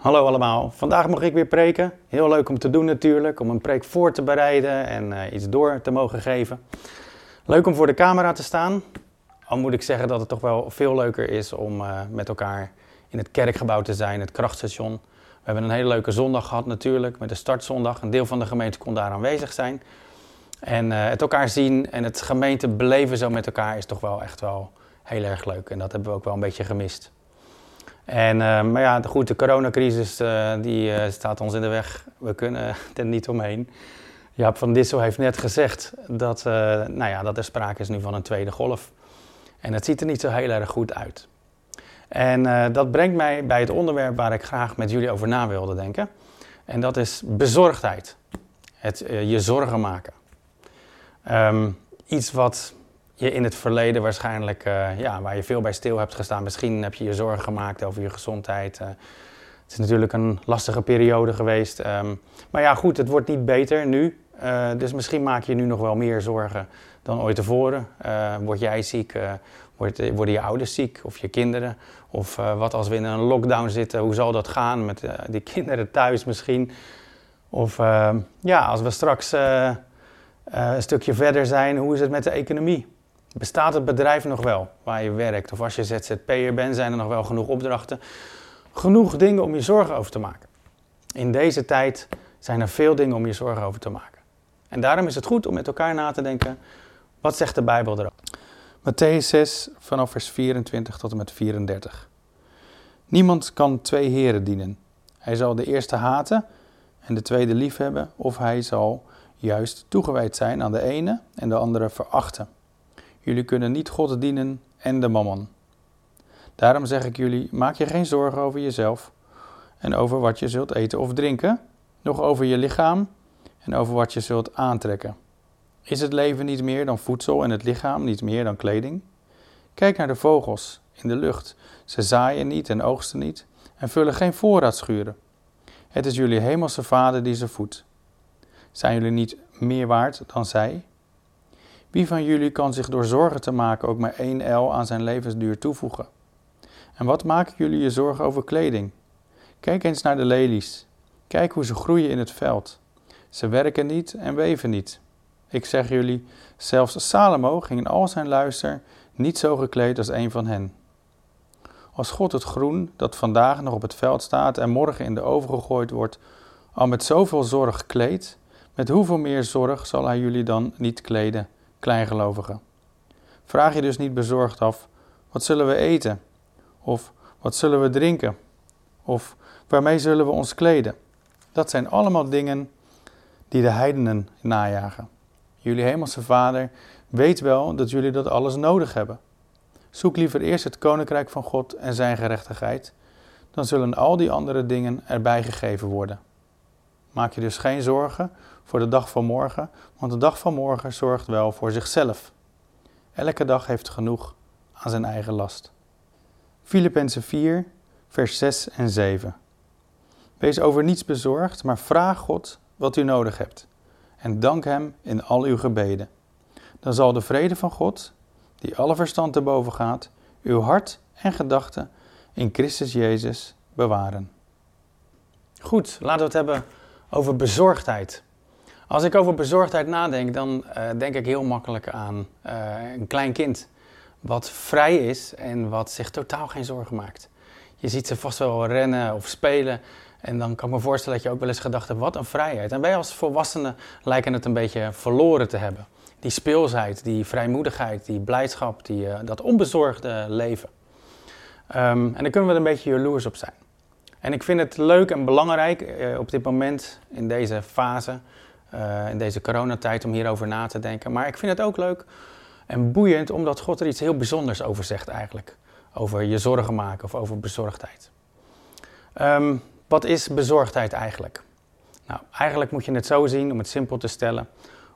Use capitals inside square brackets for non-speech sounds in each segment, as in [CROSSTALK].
Hallo allemaal, vandaag mag ik weer preken. Heel leuk om te doen natuurlijk, om een preek voor te bereiden en uh, iets door te mogen geven. Leuk om voor de camera te staan. Al moet ik zeggen dat het toch wel veel leuker is om uh, met elkaar in het kerkgebouw te zijn, het krachtstation. We hebben een hele leuke zondag gehad natuurlijk, met de startzondag. Een deel van de gemeente kon daar aanwezig zijn. En uh, het elkaar zien en het gemeente beleven zo met elkaar is toch wel echt wel heel erg leuk. En dat hebben we ook wel een beetje gemist. En, uh, maar ja, goed, de coronacrisis uh, die, uh, staat ons in de weg. We kunnen [LAUGHS] er niet omheen. Jaap van Dissel heeft net gezegd dat, nou ja, dat er sprake is nu van een tweede golf. En het ziet er niet zo heel erg goed uit. En dat brengt mij bij het onderwerp waar ik graag met jullie over na wilde denken. En dat is bezorgdheid. Het je zorgen maken. Um, iets wat je in het verleden waarschijnlijk, uh, ja, waar je veel bij stil hebt gestaan. Misschien heb je je zorgen gemaakt over je gezondheid. Uh, het is natuurlijk een lastige periode geweest. Um, maar ja, goed, het wordt niet beter nu. Uh, dus misschien maak je nu nog wel meer zorgen dan ooit tevoren. word jij ziek? Word, worden je ouders ziek? Of je kinderen? Of wat als we in een lockdown zitten? Hoe zal dat gaan met die [LAUGHS] kinderen thuis misschien? Of ehm, ja, als we straks een stukje verder zijn, hoe is het met de economie? Bestaat het bedrijf nog wel waar je werkt? Of als je ZZP'er bent, zijn er nog wel genoeg opdrachten? Genoeg dingen om je zorgen over te maken. In deze tijd zijn er veel dingen om je zorgen over te maken. En daarom is het goed om met elkaar na te denken, wat zegt de Bijbel erover? Matthäus 6 vanaf vers 24 tot en met 34. Niemand kan twee heren dienen. Hij zal de eerste haten en de tweede liefhebben, of hij zal juist toegewijd zijn aan de ene en de andere verachten. Jullie kunnen niet God dienen en de mammon. Daarom zeg ik jullie, maak je geen zorgen over jezelf en over wat je zult eten of drinken, nog over je lichaam en over wat je zult aantrekken. Is het leven niet meer dan voedsel en het lichaam niet meer dan kleding? Kijk naar de vogels in de lucht. Ze zaaien niet en oogsten niet en vullen geen voorraadschuren. Het is jullie hemelse vader die ze voedt. Zijn jullie niet meer waard dan zij? Wie van jullie kan zich door zorgen te maken ook maar één el aan zijn levensduur toevoegen? En wat maken jullie je zorgen over kleding? Kijk eens naar de lelies. Kijk hoe ze groeien in het veld. Ze werken niet en weven niet. Ik zeg jullie, zelfs Salomo ging in al zijn luister niet zo gekleed als een van hen. Als God het groen dat vandaag nog op het veld staat en morgen in de oven gegooid wordt, al met zoveel zorg kleedt, met hoeveel meer zorg zal hij jullie dan niet kleden? Kleingelovigen. Vraag je dus niet bezorgd af: wat zullen we eten? Of wat zullen we drinken? Of waarmee zullen we ons kleden? Dat zijn allemaal dingen die de heidenen najagen. Jullie hemelse Vader weet wel dat jullie dat alles nodig hebben. Zoek liever eerst het koninkrijk van God en zijn gerechtigheid, dan zullen al die andere dingen erbij gegeven worden. Maak je dus geen zorgen voor de dag van morgen, want de dag van morgen zorgt wel voor zichzelf. Elke dag heeft genoeg aan zijn eigen last. Filippenzen 4, vers 6 en 7. Wees over niets bezorgd, maar vraag God wat u nodig hebt. En dank Hem in al uw gebeden. Dan zal de vrede van God, die alle verstand te boven gaat, uw hart en gedachten in Christus Jezus bewaren. Goed, laten we het hebben over bezorgdheid. Als ik over bezorgdheid nadenk, dan uh, denk ik heel makkelijk aan uh, een klein kind. Wat vrij is en wat zich totaal geen zorgen maakt. Je ziet ze vast wel rennen of spelen. En dan kan ik me voorstellen dat je ook wel eens gedacht hebt, wat een vrijheid. En wij als volwassenen lijken het een beetje verloren te hebben. Die speelsheid, die vrijmoedigheid, die blijdschap, die, uh, dat onbezorgde leven. Um, en daar kunnen we een beetje jaloers op zijn. En ik vind het leuk en belangrijk op dit moment, in deze fase, in deze coronatijd, om hierover na te denken. Maar ik vind het ook leuk en boeiend, omdat God er iets heel bijzonders over zegt eigenlijk. Over je zorgen maken of over bezorgdheid. Um, wat is bezorgdheid eigenlijk? Nou, eigenlijk moet je het zo zien, om het simpel te stellen.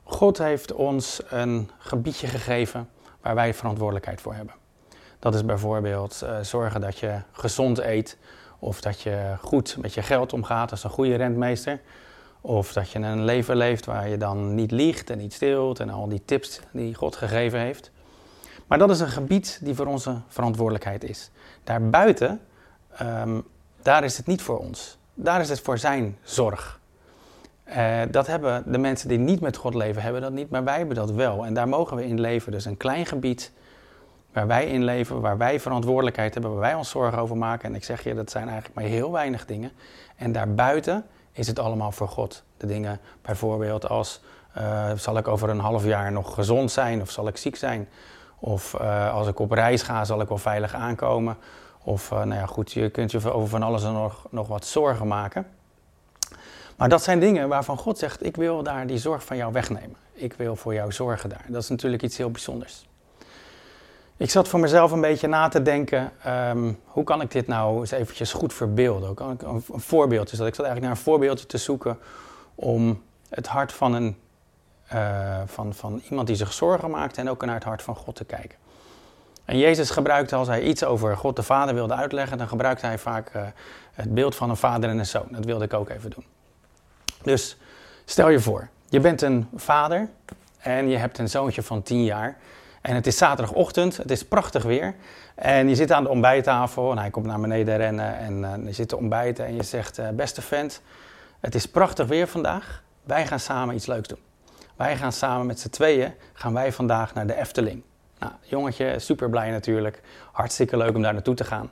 God heeft ons een gebiedje gegeven waar wij verantwoordelijkheid voor hebben. Dat is bijvoorbeeld uh, zorgen dat je gezond eet, of dat je goed met je geld omgaat als een goede rentmeester. Of dat je een leven leeft waar je dan niet liegt en niet steelt en al die tips die God gegeven heeft. Maar dat is een gebied die voor onze verantwoordelijkheid is. Daarbuiten um, daar is het niet voor ons. Daar is het voor zijn zorg. Uh, dat hebben de mensen die niet met God leven, hebben dat niet, maar wij hebben dat wel. En daar mogen we in leven. Dus een klein gebied waar wij in leven, waar wij verantwoordelijkheid hebben, waar wij ons zorgen over maken. En ik zeg je, dat zijn eigenlijk maar heel weinig dingen. En daarbuiten is het allemaal voor God. De dingen bijvoorbeeld als, uh, zal ik over een half jaar nog gezond zijn of zal ik ziek zijn? Of uh, als ik op reis ga, zal ik wel veilig aankomen? Of nou ja, goed, je kunt je over van alles en nog, nog wat zorgen maken. Maar dat zijn dingen waarvan God zegt: Ik wil daar die zorg van jou wegnemen. Ik wil voor jou zorgen daar. Dat is natuurlijk iets heel bijzonders. Ik zat voor mezelf een beetje na te denken: um, hoe kan ik dit nou eens eventjes goed verbeelden? Hoe kan ik een, voorbeeld is dat? Ik zat eigenlijk naar een voorbeeldje te zoeken om het hart van, een, uh, van, van iemand die zich zorgen maakt en ook naar het hart van God te kijken. En Jezus gebruikte, als hij iets over God de Vader wilde uitleggen, dan gebruikte hij vaak uh, het beeld van een vader en een zoon. Dat wilde ik ook even doen. Dus stel je voor, je bent een vader en je hebt een zoontje van 10 jaar. En het is zaterdagochtend, het is prachtig weer. En je zit aan de ontbijttafel en hij komt naar beneden rennen en uh, je zit te ontbijten en je zegt, uh, beste vent, het is prachtig weer vandaag. Wij gaan samen iets leuks doen. Wij gaan samen met z'n tweeën, gaan wij vandaag naar de Efteling. Nou, jongetje, super blij natuurlijk. Hartstikke leuk om daar naartoe te gaan.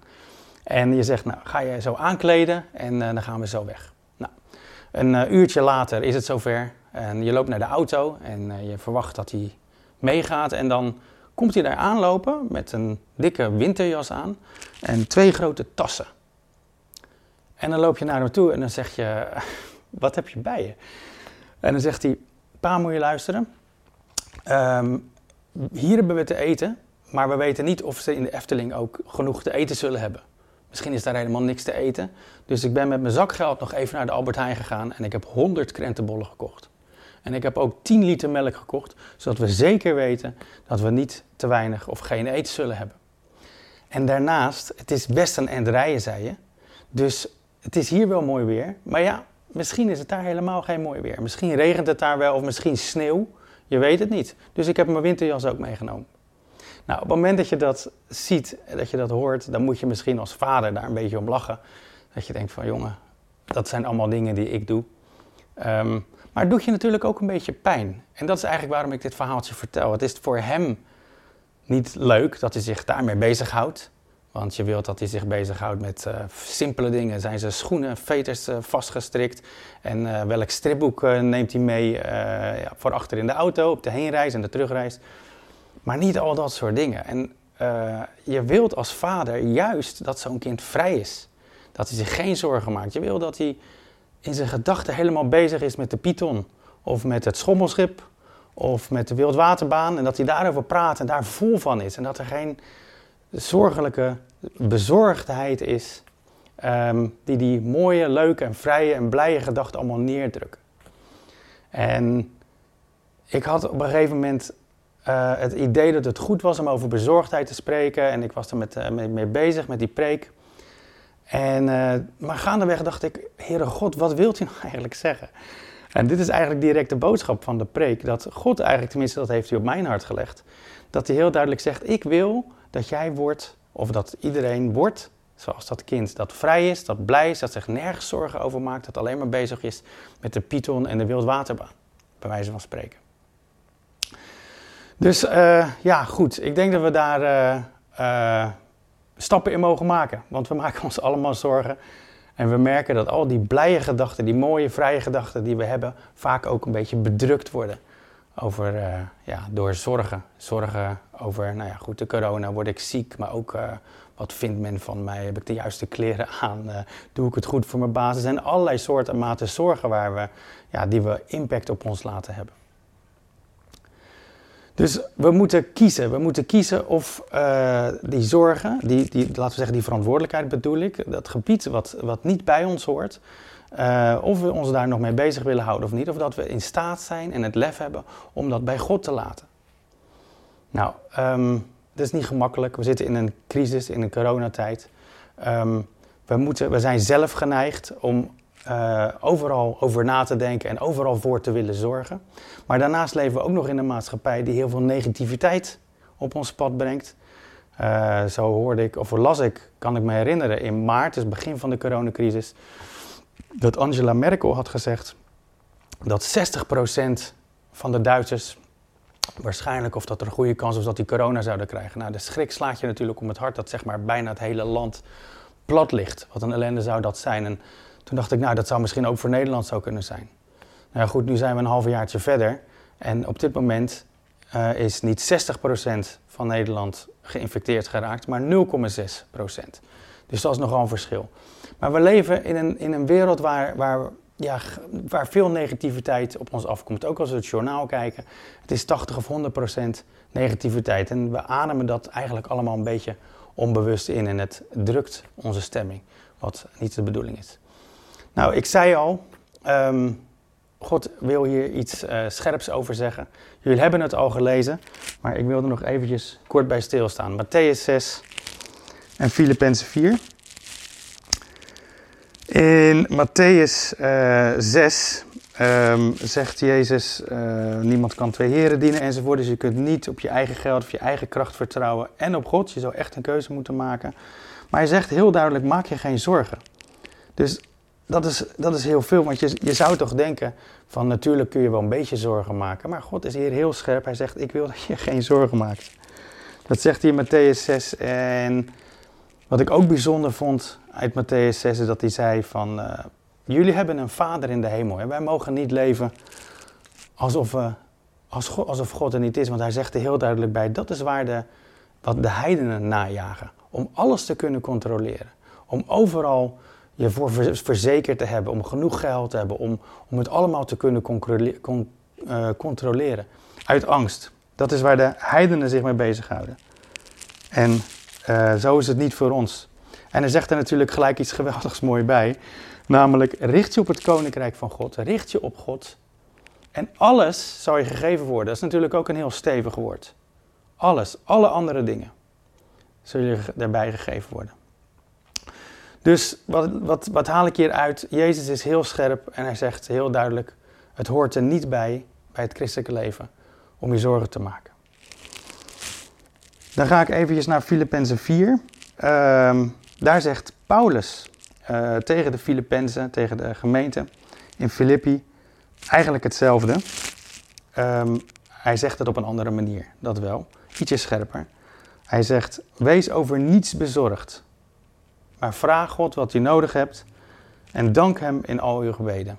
En je zegt, nou, ga je zo aankleden en uh, dan gaan we zo weg. Een uh, uurtje later is het zover en je loopt naar de auto en je verwacht dat hij meegaat. En dan komt hij daar aanlopen met een dikke winterjas aan en twee grote tassen. En dan loop je naar hem toe en dan zeg je, [LAUGHS] wat heb je bij je? En dan zegt hij, pa moet je luisteren. Um, hier hebben we te eten, maar we weten niet of ze in de Efteling ook genoeg te eten zullen hebben. Misschien is daar helemaal niks te eten. Dus ik ben met mijn zakgeld nog even naar de Albert Heijn gegaan en ik heb 100 krentenbollen gekocht. En ik heb ook 10 liter melk gekocht, zodat we zeker weten dat we niet te weinig of geen eten zullen hebben. En daarnaast, het is best een end rijden, zei je. Dus het is hier wel mooi weer. Maar ja, misschien is het daar helemaal geen mooi weer. Misschien regent het daar wel of misschien sneeuw. Je weet het niet. Dus ik heb mijn winterjas ook meegenomen. Nou, op het moment dat je dat ziet, dat je dat hoort, dan moet je misschien als vader daar een beetje om lachen. Dat je denkt van jongen, dat zijn allemaal dingen die ik doe. Um, maar het doet je natuurlijk ook een beetje pijn. En dat is eigenlijk waarom ik dit verhaaltje vertel. Het is voor hem niet leuk dat hij zich daarmee bezighoudt. Want je wilt dat hij zich bezighoudt met uh, simpele dingen. Zijn zijn schoenen, veters uh, vastgestrikt? En uh, welk stripboek neemt hij mee ja, voor achter in de auto op de heenreis en de terugreis? Maar niet al dat soort dingen. En je wilt als vader juist dat zo'n kind vrij is. Dat hij zich geen zorgen maakt. Je wil dat hij in zijn gedachten helemaal bezig is met de Python. Of met het schommelschip. Of met de wildwaterbaan. En dat hij daarover praat en daar vol van is. En dat er geen zorgelijke bezorgdheid is. Um, die die mooie, leuke en vrije en blije gedachten allemaal neerdrukken. En ik had op een gegeven moment uh, het idee dat het goed was om over bezorgdheid te spreken. En ik was er met, uh, mee bezig, met die preek. En, uh, maar gaandeweg dacht ik, Heere God, wat wilt u nou [LAUGHS] eigenlijk zeggen? En dit is eigenlijk direct de boodschap van de preek. Dat God eigenlijk, tenminste dat heeft hij op mijn hart gelegd. Dat hij heel duidelijk zegt, ik wil dat jij wordt, of dat iedereen wordt, zoals dat kind. Dat vrij is, dat blij is, dat zich nergens zorgen over maakt. Dat alleen maar bezig is met de Python en de wildwaterbaan. Bij wijze van spreken. Dus uh, ja, goed. Ik denk dat we daar uh, stappen in mogen maken. Want we maken ons allemaal zorgen. En we merken dat al die blije gedachten, die mooie, vrije gedachten die we hebben, vaak ook een beetje bedrukt worden. Over, ja, door zorgen. Zorgen over, nou ja, goed, de corona, word ik ziek, maar ook wat vindt men van mij? Heb ik de juiste kleren aan? doe ik het goed voor mijn? Er zijn allerlei soorten en maten zorgen waar we, ja, die we impact op ons laten hebben. Dus we moeten kiezen. We moeten kiezen of uh, die zorgen, die, die, laten we zeggen die verantwoordelijkheid bedoel ik, dat gebied wat, wat niet bij ons hoort, uh, of we ons daar nog mee bezig willen houden of niet. Of dat we in staat zijn en het lef hebben om dat bij God te laten. Nou, um, dat is niet gemakkelijk. We zitten in een crisis, in een coronatijd. Um, we, moeten, we zijn zelf geneigd om uh, overal over na te denken en overal voor te willen zorgen. Maar daarnaast leven we ook nog in een maatschappij die heel veel negativiteit op ons pad brengt. Uh, zo hoorde ik, of las ik, kan ik me herinneren, in maart, dus begin van de coronacrisis, dat Angela Merkel had gezegd dat 60% van de Duitsers waarschijnlijk, of dat er een goede kans was dat die corona zouden krijgen. Nou, de schrik slaat je natuurlijk om het hart dat zeg maar bijna het hele land plat ligt. Wat een ellende zou dat zijn. En toen dacht ik, nou, dat zou misschien ook voor Nederland zo kunnen zijn. Nou ja, goed, nu zijn we een halfjaartje verder. En op dit moment uh, is niet 60% van Nederland geïnfecteerd geraakt, maar 0,6%. Dus dat is nogal een verschil. Maar we leven in een, in een wereld waar, waar, ja, waar veel negativiteit op ons afkomt. Ook als we het journaal kijken. Het is 80 of 100% negativiteit. En we ademen dat eigenlijk allemaal een beetje onbewust in. En het drukt onze stemming, wat niet de bedoeling is. Nou, ik zei al, um, God wil hier iets uh, scherps over zeggen. Jullie hebben het al gelezen, maar ik wil er nog eventjes kort bij stilstaan. Matthäus 6 en Filippenzen 4. In Matthäus uh, 6 um, zegt Jezus, uh, niemand kan twee heren dienen enzovoort. Dus je kunt niet op je eigen geld of je eigen kracht vertrouwen en op God. Je zou echt een keuze moeten maken. Maar hij zegt heel duidelijk, maak je geen zorgen. Dus dat is, dat is heel veel, want je, je zou toch denken van natuurlijk kun je wel een beetje zorgen maken. Maar God is hier heel scherp. Hij zegt, ik wil dat je [LAUGHS] geen zorgen maakt. Dat zegt hij in Matthäus 6. En wat ik ook bijzonder vond uit Matthäus 6 is dat hij zei van... Uh, jullie hebben een vader in de hemel. En wij mogen niet leven alsof, we, als God, alsof God er niet is. Want hij zegt er heel duidelijk bij, dat is waar de, wat de heidenen najagen. Om alles te kunnen controleren. Om overal je voor verzekerd te hebben, om genoeg geld te hebben, om, om het allemaal te kunnen uh, controleren. Uit angst. Dat is waar de heidenen zich mee bezighouden. En uh, zo is het niet voor ons. En hij zegt er natuurlijk gelijk iets geweldigs [LAUGHS] mooi bij. Namelijk, richt je op het koninkrijk van God. Richt je op God. En alles zal je gegeven worden. Dat is natuurlijk ook een heel stevig woord. Alles, alle andere dingen zullen je daarbij gegeven worden. Dus wat, wat, wat haal ik hier uit? Jezus is heel scherp en hij zegt heel duidelijk: het hoort er niet bij, bij het christelijke leven, om je zorgen te maken. Dan ga ik eventjes naar Filippenzen 4. Ehm, daar zegt Paulus uh, tegen de Filippenzen, tegen de gemeente in Filippi, eigenlijk hetzelfde. Um, hij zegt het op een andere manier, dat wel. Ietsje scherper. Hij zegt: Wees over niets bezorgd maar vraag God wat je nodig hebt en dank Hem in al uw gebeden.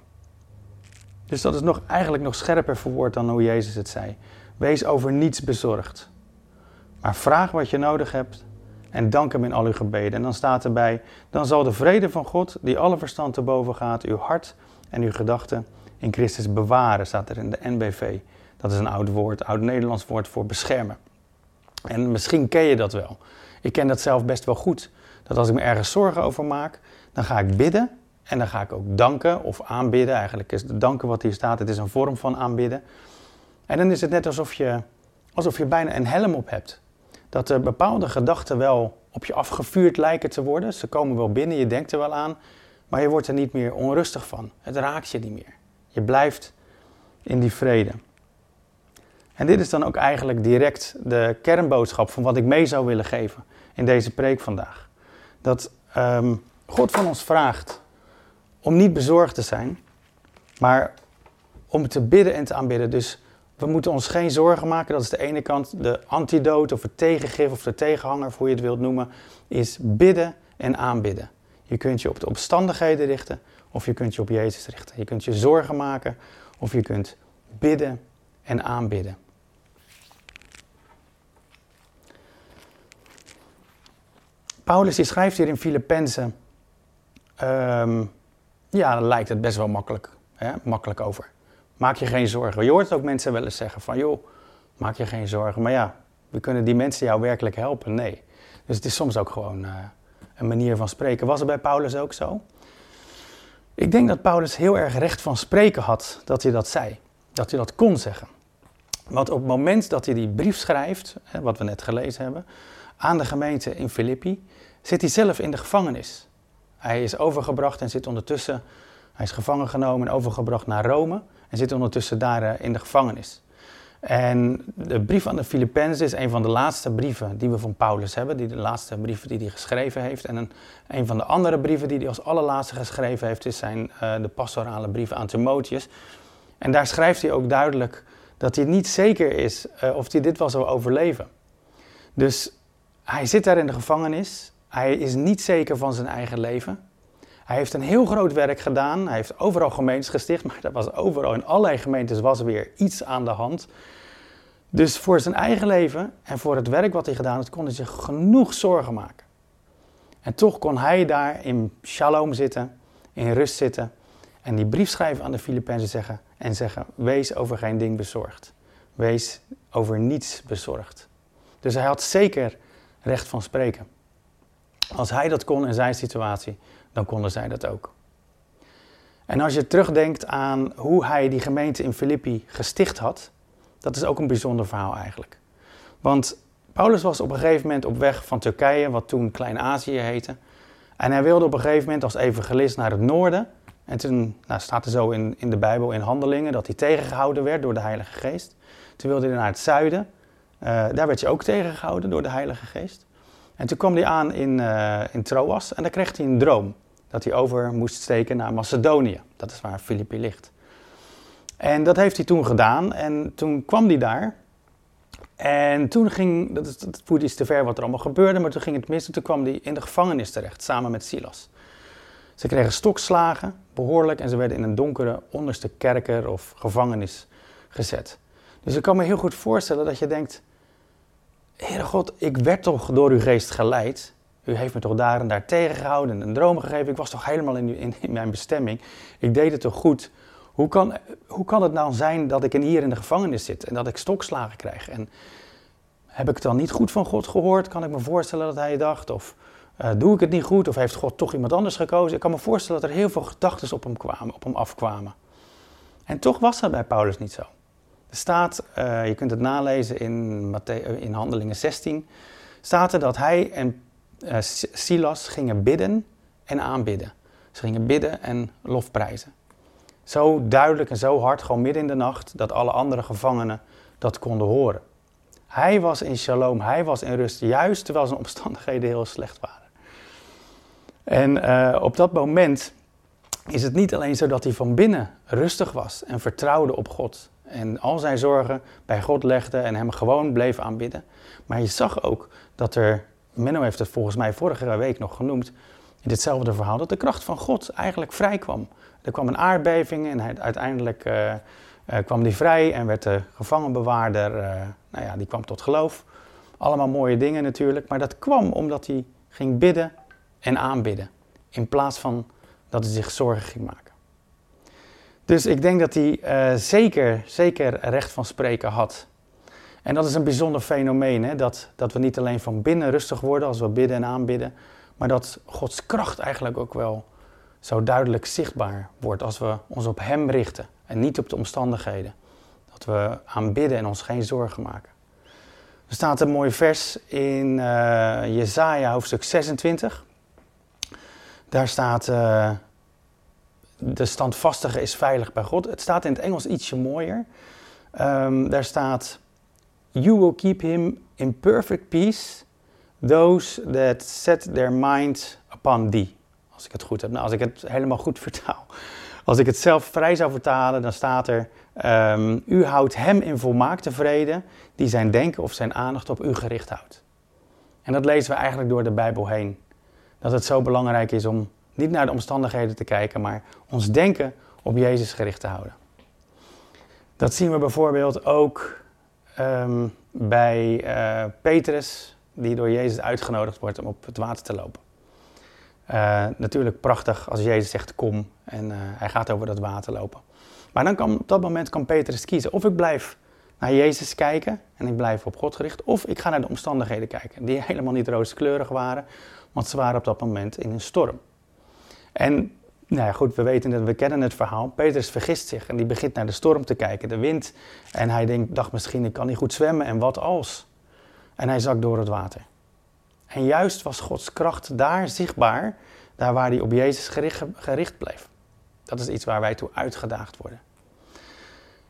Dus dat is nog, eigenlijk nog scherper verwoord dan hoe Jezus het zei. Wees over niets bezorgd. Maar vraag wat je nodig hebt en dank Hem in al uw gebeden. En dan staat erbij, dan zal de vrede van God, die alle verstand te boven gaat, uw hart en uw gedachten in Christus bewaren, staat er in de NBV. Dat is een oud woord, oud Nederlands woord voor beschermen. En misschien ken je dat wel. Ik ken dat zelf best wel goed dat als ik me ergens zorgen over maak, dan ga ik bidden en dan ga ik ook danken of aanbidden. Eigenlijk is het danken wat hier staat, het is een vorm van aanbidden. En dan is het net alsof je, alsof je bijna een helm op hebt. Dat er bepaalde gedachten wel op je afgevuurd lijken te worden. Ze komen wel binnen, je denkt er wel aan, maar je wordt er niet meer onrustig van. Het raakt je niet meer. Je blijft in die vrede. En dit is dan ook eigenlijk direct de kernboodschap van wat ik mee zou willen geven in deze preek vandaag dat um, God van ons vraagt om niet bezorgd te zijn, maar om te bidden en te aanbidden. Dus we moeten ons geen zorgen maken. Dat is de ene kant. De antidote of het tegengif of de tegenhanger, hoe je het wilt noemen, is bidden en aanbidden. Je kunt je op de omstandigheden richten of je kunt je op Jezus richten. Je kunt je zorgen maken of je kunt bidden en aanbidden. Paulus die schrijft hier in Filippenzen, um, ja, dan lijkt het best wel makkelijk, hè, makkelijk over. Maak je geen zorgen. Je hoort ook mensen wel eens zeggen van, joh, maak je geen zorgen. Maar ja, we kunnen die mensen jou werkelijk helpen? Nee. Dus het is soms ook gewoon uh, een manier van spreken. Was het bij Paulus ook zo? Ik denk dat Paulus heel erg recht van spreken had dat hij dat zei. Dat hij dat kon zeggen. Want op het moment dat hij die brief schrijft, wat we net gelezen hebben, aan de gemeente in Filippi, zit hij zelf in de gevangenis. Hij is overgebracht en zit ondertussen, hij is gevangen genomen en overgebracht naar Rome en zit ondertussen daar eh, in de gevangenis. En de brief aan de Filippenzen is een van de laatste brieven die we van Paulus hebben. Die de laatste brieven die hij geschreven heeft. En een, van de andere brieven die hij als allerlaatste geschreven heeft, is zijn, uh, de pastorale brief aan Timotheus. En daar schrijft hij ook duidelijk dat hij niet zeker is uh, of hij dit wel zou overleven. Dus hij zit daar in de gevangenis. Hij is niet zeker van zijn eigen leven. Hij heeft een heel groot werk gedaan. Hij heeft overal gemeentes gesticht, maar dat was overal in allerlei gemeentes was weer iets aan de hand. Dus voor zijn eigen leven en voor het werk wat hij gedaan had, kon hij zich genoeg zorgen maken. En toch kon hij daar in shalom zitten, in rust zitten en die brief schrijven aan de Filippenzen zeggen en zeggen: Wees over geen ding bezorgd. Wees over niets bezorgd. Dus hij had zeker recht van spreken. Als hij dat kon in zijn situatie, dan konden zij dat ook. En als je terugdenkt aan hoe hij die gemeente in Filippi gesticht had, dat is ook een bijzonder verhaal eigenlijk. Want Paulus was op een gegeven moment op weg van Turkije, wat toen Klein-Azië heette. En hij wilde op een gegeven moment als evangelist naar het noorden. En toen nou, staat er zo in, in de Bijbel in Handelingen dat hij tegengehouden werd door de Heilige Geest. Toen wilde hij naar het zuiden. Uh, daar werd hij ook tegengehouden door de Heilige Geest. En toen kwam hij aan in, uh, in Troas en daar kreeg hij een droom. Dat hij over moest steken naar Macedonië. Dat is waar Filippi ligt. En dat heeft hij toen gedaan. En toen kwam hij daar. En toen ging, dat, is, dat iets te ver wat er allemaal gebeurde, maar toen ging het mis. En toen kwam hij in de gevangenis terecht, samen met Silas. Ze kregen stokslagen, behoorlijk, en ze werden in een donkere onderste kerker of gevangenis gezet. Dus ik kan me heel goed voorstellen dat je denkt, Heere God, ik werd toch door uw geest geleid. U heeft me toch daar en daar tegengehouden en een droom gegeven. Ik was toch helemaal in, in, in mijn bestemming. Ik deed het toch goed. Hoe kan, hoe kan het nou zijn dat ik hier in de gevangenis zit en dat ik stokslagen krijg? En heb ik het dan niet goed van God gehoord? Kan ik me voorstellen dat hij dacht? Of uh, doe ik het niet goed? Of heeft God toch iemand anders gekozen? Ik kan me voorstellen dat er heel veel gedachten op hem, kwamen, op hem afkwamen. En toch was dat bij Paulus niet zo. Staat, uh, je kunt het nalezen in, Matthä in Handelingen 16, staat er dat hij en uh, Silas gingen bidden en aanbidden. Ze gingen bidden en lofprijzen. Zo duidelijk en zo hard, gewoon midden in de nacht, dat alle andere gevangenen dat konden horen. Hij was in shalom, hij was in rust, juist terwijl zijn omstandigheden heel slecht waren. En op dat moment is het niet alleen zo dat hij van binnen rustig was en vertrouwde op God. En al zijn zorgen bij God legde en hem gewoon bleef aanbidden. Maar je zag ook dat er, Menno heeft het volgens mij vorige week nog genoemd, in ditzelfde verhaal, dat de kracht van God eigenlijk vrij kwam. Er kwam een aardbeving en hij, uiteindelijk uh, uh, kwam hij vrij en werd de gevangenbewaarder, uh, nou ja, die kwam tot geloof. Allemaal mooie dingen natuurlijk, maar dat kwam omdat hij ging bidden en aanbidden. In plaats van dat hij zich zorgen ging maken. Dus ik denk dat hij zeker, zeker recht van spreken had. En dat is een bijzonder fenomeen, hè? Dat, dat we niet alleen van binnen rustig worden als we bidden en aanbidden, maar dat Gods kracht eigenlijk ook wel zo duidelijk zichtbaar wordt als we ons op Hem richten en niet op de omstandigheden. Dat we aanbidden en ons geen zorgen maken. Er staat een mooi vers in uh, Jesaja hoofdstuk 26. Daar staat, uh, de standvastige is veilig bij God. Het staat in het Engels ietsje mooier. Um, daar staat, You will keep him in perfect peace, those that set their mind upon thee. Als ik het goed heb. Nou, als ik het helemaal goed vertaal. Als ik het zelf vrij zou vertalen, dan staat er: um, U houdt hem in volmaakte vrede, die zijn denken of zijn aandacht op u gericht houdt. En dat lezen we eigenlijk door de Bijbel heen. Dat het zo belangrijk is om niet naar de omstandigheden te kijken, maar ons denken op Jezus gericht te houden. Dat zien we bijvoorbeeld ook um, bij uh, Petrus, die door Jezus uitgenodigd wordt om op het water te lopen. Uh, natuurlijk prachtig als Jezus zegt kom en uh, hij gaat over dat water lopen. Maar dan kan, op dat moment kan Petrus kiezen. Of ik blijf naar Jezus kijken en ik blijf op God gericht. Of ik ga naar de omstandigheden kijken, die [LAUGHS] helemaal niet rooskleurig waren. Want ze waren op dat moment in een storm. En nou ja, goed, we weten het, we kennen het verhaal. Petrus vergist zich en die begint naar de storm te kijken, de wind. En hij denkt, dacht misschien, ik kan niet goed zwemmen en wat als? En hij zakt door het water. En juist was Gods kracht daar zichtbaar, daar waar hij op Jezus gericht, gericht bleef. Dat is iets waar wij toe uitgedaagd worden.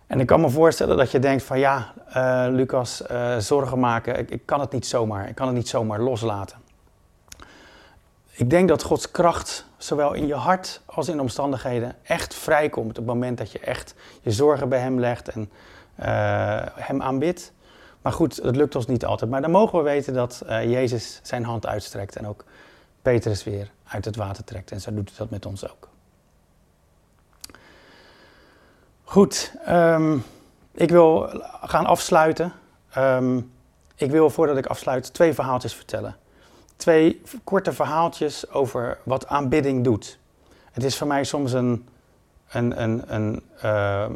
En ik kan me voorstellen dat je denkt van ja, uh, Lucas, uh, zorgen maken, ik, ik, kan het niet zomaar, ik kan het niet zomaar loslaten. Ik denk dat Gods kracht, zowel in je hart als in de omstandigheden, echt vrijkomt op het moment dat je echt je zorgen bij Hem legt en uh, Hem aanbidt. Maar goed, het lukt ons niet altijd. Maar dan mogen we weten dat Jezus zijn hand uitstrekt en ook Petrus weer uit het water trekt. En zo doet hij dat met ons ook. Goed, um, ik wil gaan afsluiten. Um, ik wil voordat ik afsluit twee verhaaltjes vertellen. Twee korte verhaaltjes over wat aanbidding doet. Het is voor mij soms een, een, een, een, uh,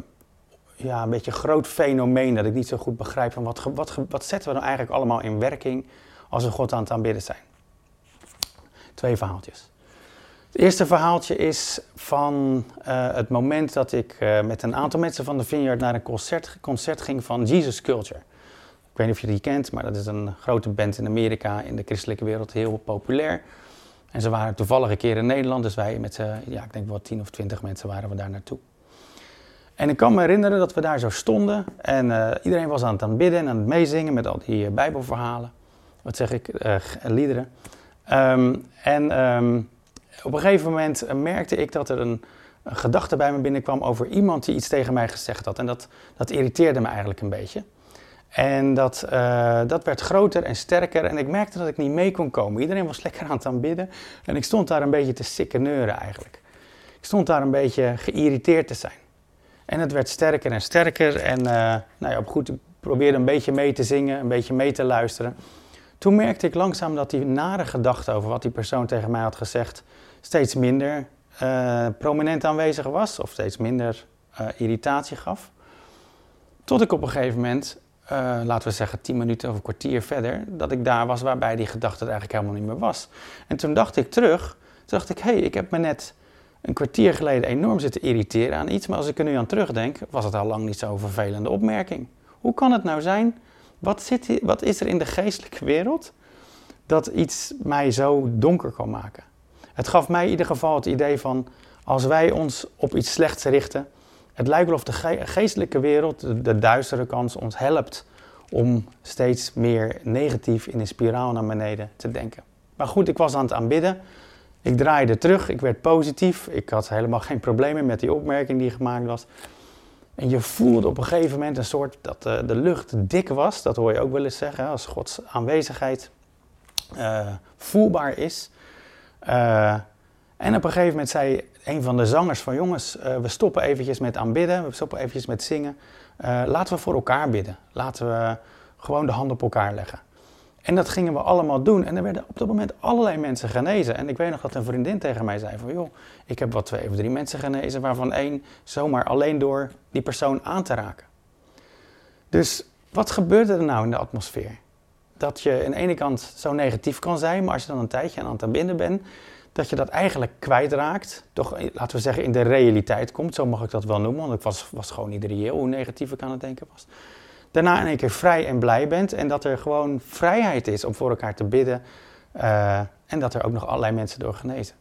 ja, een beetje groot fenomeen dat ik niet zo goed begrijp van wat, wat, wat zetten we nou eigenlijk allemaal in werking als we God aan het aanbidden zijn. Twee verhaaltjes. Het eerste verhaaltje is van uh, het moment dat ik uh, met een aantal mensen van de Vineyard naar een concert, concert ging van Jesus Culture. Ik weet niet of je die kent, maar dat is een grote band in Amerika, in de christelijke wereld heel populair. En ze waren toevallig een keer in Nederland, dus wij met, ja, ik denk wel tien of twintig mensen waren we daar naartoe. En ik kan me herinneren dat we daar zo stonden en iedereen was aan het aanbidden en aan het meezingen met al die bijbelverhalen. Wat zeg ik, liederen. Um, en um, op een gegeven moment eh, merkte ik dat er een, een, gedachte bij me binnenkwam over iemand die iets tegen mij gezegd had. En dat, dat irriteerde me eigenlijk een beetje. En dat, uh, dat werd groter en sterker en ik merkte dat ik niet mee kon komen. Iedereen was [LAUGHS] lekker aan het aanbidden en ik stond daar een beetje te sikkeneuren eigenlijk. Ik stond daar een beetje geïrriteerd te zijn. En het werd sterker en sterker en uh, nou ja, goed, ik probeerde een beetje mee te zingen, een beetje mee te luisteren. Toen merkte ik langzaam dat die nare gedachte over wat die persoon tegen mij had gezegd steeds minder uh, prominent aanwezig was of steeds minder irritatie gaf. Tot ik op een gegeven moment, uh, laten we zeggen tien minuten of een kwartier verder, dat ik daar was waarbij die gedachte het eigenlijk helemaal niet meer was. En toen dacht ik terug, toen dacht ik, hé, hey, ik heb me net een kwartier geleden enorm zitten irriteren aan iets, maar als ik er nu aan terugdenk, was het al lang niet zo'n vervelende opmerking. Hoe kan het nou zijn wat, zit, wat is er in de geestelijke wereld dat iets mij zo donker kan maken? Het gaf mij in ieder geval het idee van als wij ons op iets slechts richten, het lijkt wel of de geestelijke wereld, de, duistere kans, ons helpt om steeds meer negatief in een spiraal naar beneden te denken. Maar goed, ik was aan het aanbidden. Ik draaide terug, ik werd positief. Ik had helemaal [LAUGHS] geen problemen met die opmerking die gemaakt was. En je voelde op een gegeven moment een soort dat de, de lucht dik was. Dat hoor je ook wel eens zeggen, als Gods aanwezigheid uh, voelbaar is. Uh, en op een gegeven moment zei een van de zangers van jongens, uh, we stoppen eventjes met aanbidden, we stoppen eventjes met zingen. laten we voor elkaar bidden. Laten we gewoon de hand op elkaar leggen. En dat gingen we allemaal doen. En er werden op dat moment allerlei mensen genezen. En ik weet nog dat een vriendin tegen mij zei van... joh, ik heb wat twee of drie mensen genezen... waarvan één zomaar alleen door die persoon aan te raken. Dus wat gebeurde er nou in de atmosfeer? Dat je aan de ene kant zo negatief kan zijn... maar als je dan een tijdje aan het aanbinden bent... dat je dat eigenlijk kwijtraakt. Toch, laten we zeggen, in de realiteit komt. Zo mag ik dat wel noemen, want ik was, was gewoon niet reëel hoe negatief ik aan het denken was daarna in één keer vrij en blij bent. En dat er gewoon vrijheid is om voor elkaar te bidden. Uh, en dat er ook nog allerlei mensen door genezen.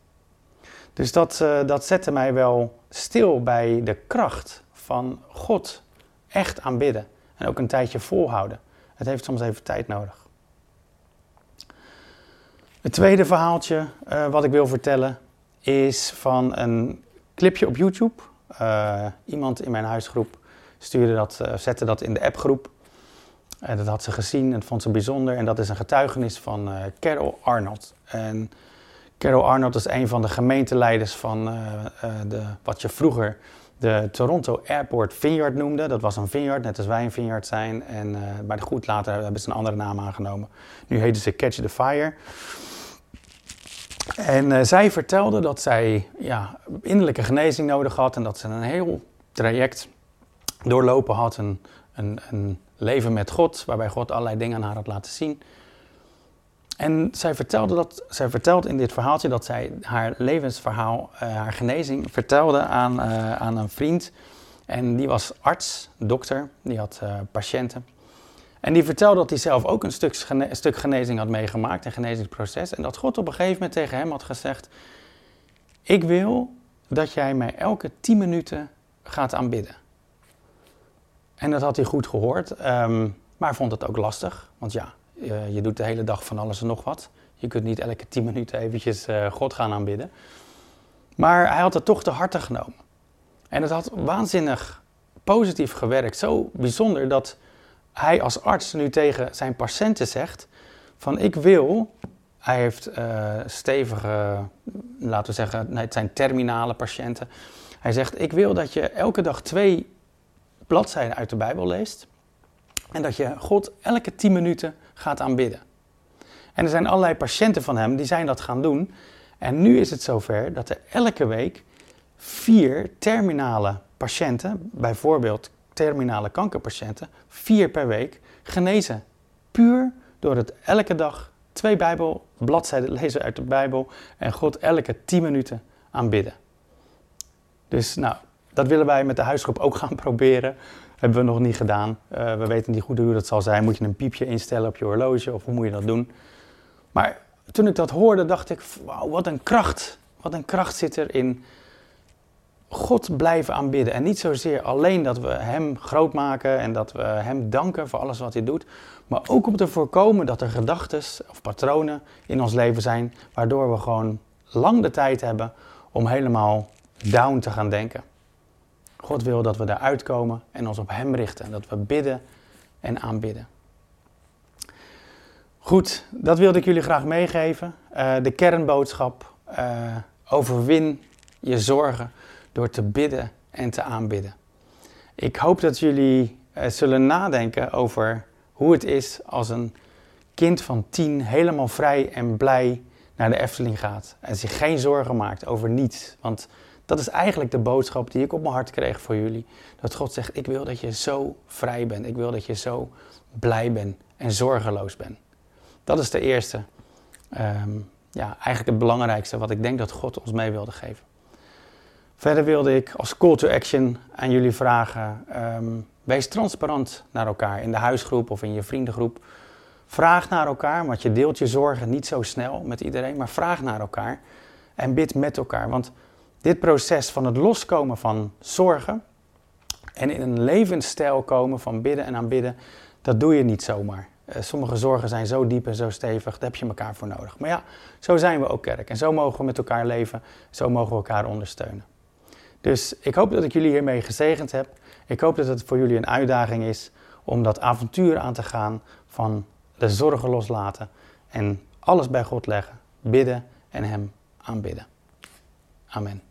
Dus dat, uh, dat zette mij wel stil bij de kracht van God echt aanbidden. En ook een tijdje volhouden. Het heeft soms even tijd nodig. Het tweede verhaaltje uh, wat ik wil vertellen is van een clipje op YouTube. iemand in mijn huisgroep stuurde dat, uh, zette dat in de appgroep. En dat had ze gezien en vond ze bijzonder. En dat is een getuigenis van Carol Arnold. En Carol Arnold is een van de gemeenteleiders van de, wat je vroeger de Toronto Airport Vineyard noemde. Dat was een vineyard, net als wij een vineyard zijn. En, maar goed, later hebben ze een andere naam aangenomen. Nu heten ze Catch the Fire. En zij vertelde dat zij ja, innerlijke genezing nodig had en dat ze een heel traject doorlopen had. Een, een, een leven met God, waarbij God allerlei dingen aan haar had laten zien. En zij vertelde, dat, zij vertelt in dit verhaaltje dat zij haar levensverhaal, uh, haar genezing, vertelde aan, uh, aan een vriend. En die was arts, dokter, die had patiënten. En die vertelde dat hij zelf ook een stuk, stuk genezing had meegemaakt, een genezingsproces. En dat God op een gegeven moment tegen hem had gezegd: Ik wil dat jij mij elke tien minuten gaat aanbidden. En dat had hij goed gehoord, ehm, maar vond het ook lastig. Want ja, je, je, doet de hele dag van alles en nog wat. Je kunt niet elke tien minuten eventjes uh, God gaan aanbidden. Maar hij had het toch te harte genomen. En het had waanzinnig positief gewerkt. Zo bijzonder dat hij als arts nu tegen zijn patiënten zegt van ik wil, hij heeft uh, stevige, laten we zeggen, het zijn terminale patiënten. Hij zegt ik wil dat je elke dag twee bladzijden uit de Bijbel leest en dat je God elke tien minuten gaat aanbidden. En er zijn allerlei patiënten van hem die zijn dat gaan doen. En nu is het zover dat er elke week vier terminale patiënten, bijvoorbeeld terminale kankerpatiënten, vier per week genezen. Puur door het elke dag twee Bijbelbladzijden lezen uit de Bijbel en God elke tien minuten aanbidden. Dus nou, dat willen wij met de huisgroep ook gaan [LAUGHS] proberen. Hebben we nog niet gedaan. Uh, we weten niet goed hoe dat zal zijn. Moet je een piepje instellen op je horloge of hoe moet je dat doen? Maar toen ik dat hoorde, dacht ik: wauw, wat een kracht. Wat een kracht zit er in God blijven aanbidden. En niet zozeer alleen dat we Hem groot maken en dat we Hem danken voor alles wat Hij doet. Maar ook om te voorkomen dat er gedachten of patronen in ons leven zijn. Waardoor we gewoon lang de tijd hebben om helemaal down te gaan denken. God wil dat we daaruit komen en ons op Hem richten. En dat we bidden en aanbidden. Goed, dat wilde ik jullie graag meegeven. Uh, de kernboodschap. Uh, overwin je zorgen door te bidden en te aanbidden. Ik hoop dat jullie uh, zullen nadenken over hoe het is als een kind van tien helemaal vrij en blij naar de Efteling gaat. En zich geen zorgen maakt over niets. Want dat is eigenlijk de boodschap die ik op mijn hart kreeg voor jullie. Dat God zegt, ik wil dat je zo vrij bent. Ik wil dat je zo blij bent en zorgeloos bent. Dat is de eerste, um, ja, eigenlijk het belangrijkste wat ik denk dat God ons mee wilde geven. Verder wilde ik als call to action aan jullie vragen, um, wees transparant naar elkaar in de huisgroep of in je vriendengroep. Vraag naar elkaar, want je deelt je zorgen niet zo snel met iedereen, maar vraag naar elkaar en bid met elkaar. Want dit proces van het loskomen van zorgen en in een levensstijl komen van bidden en aanbidden, dat doe je niet zomaar. Eh, sommige zorgen zijn zo diep en zo stevig, daar heb je elkaar voor nodig. Maar ja, zo zijn we ook kerk en zo mogen we met elkaar leven, zo mogen we elkaar ondersteunen. Dus ik hoop dat ik jullie hiermee gezegend heb. Ik hoop dat het voor jullie een uitdaging is om dat avontuur aan te gaan van de zorgen loslaten en alles bij God leggen, bidden en Hem aanbidden. Amen.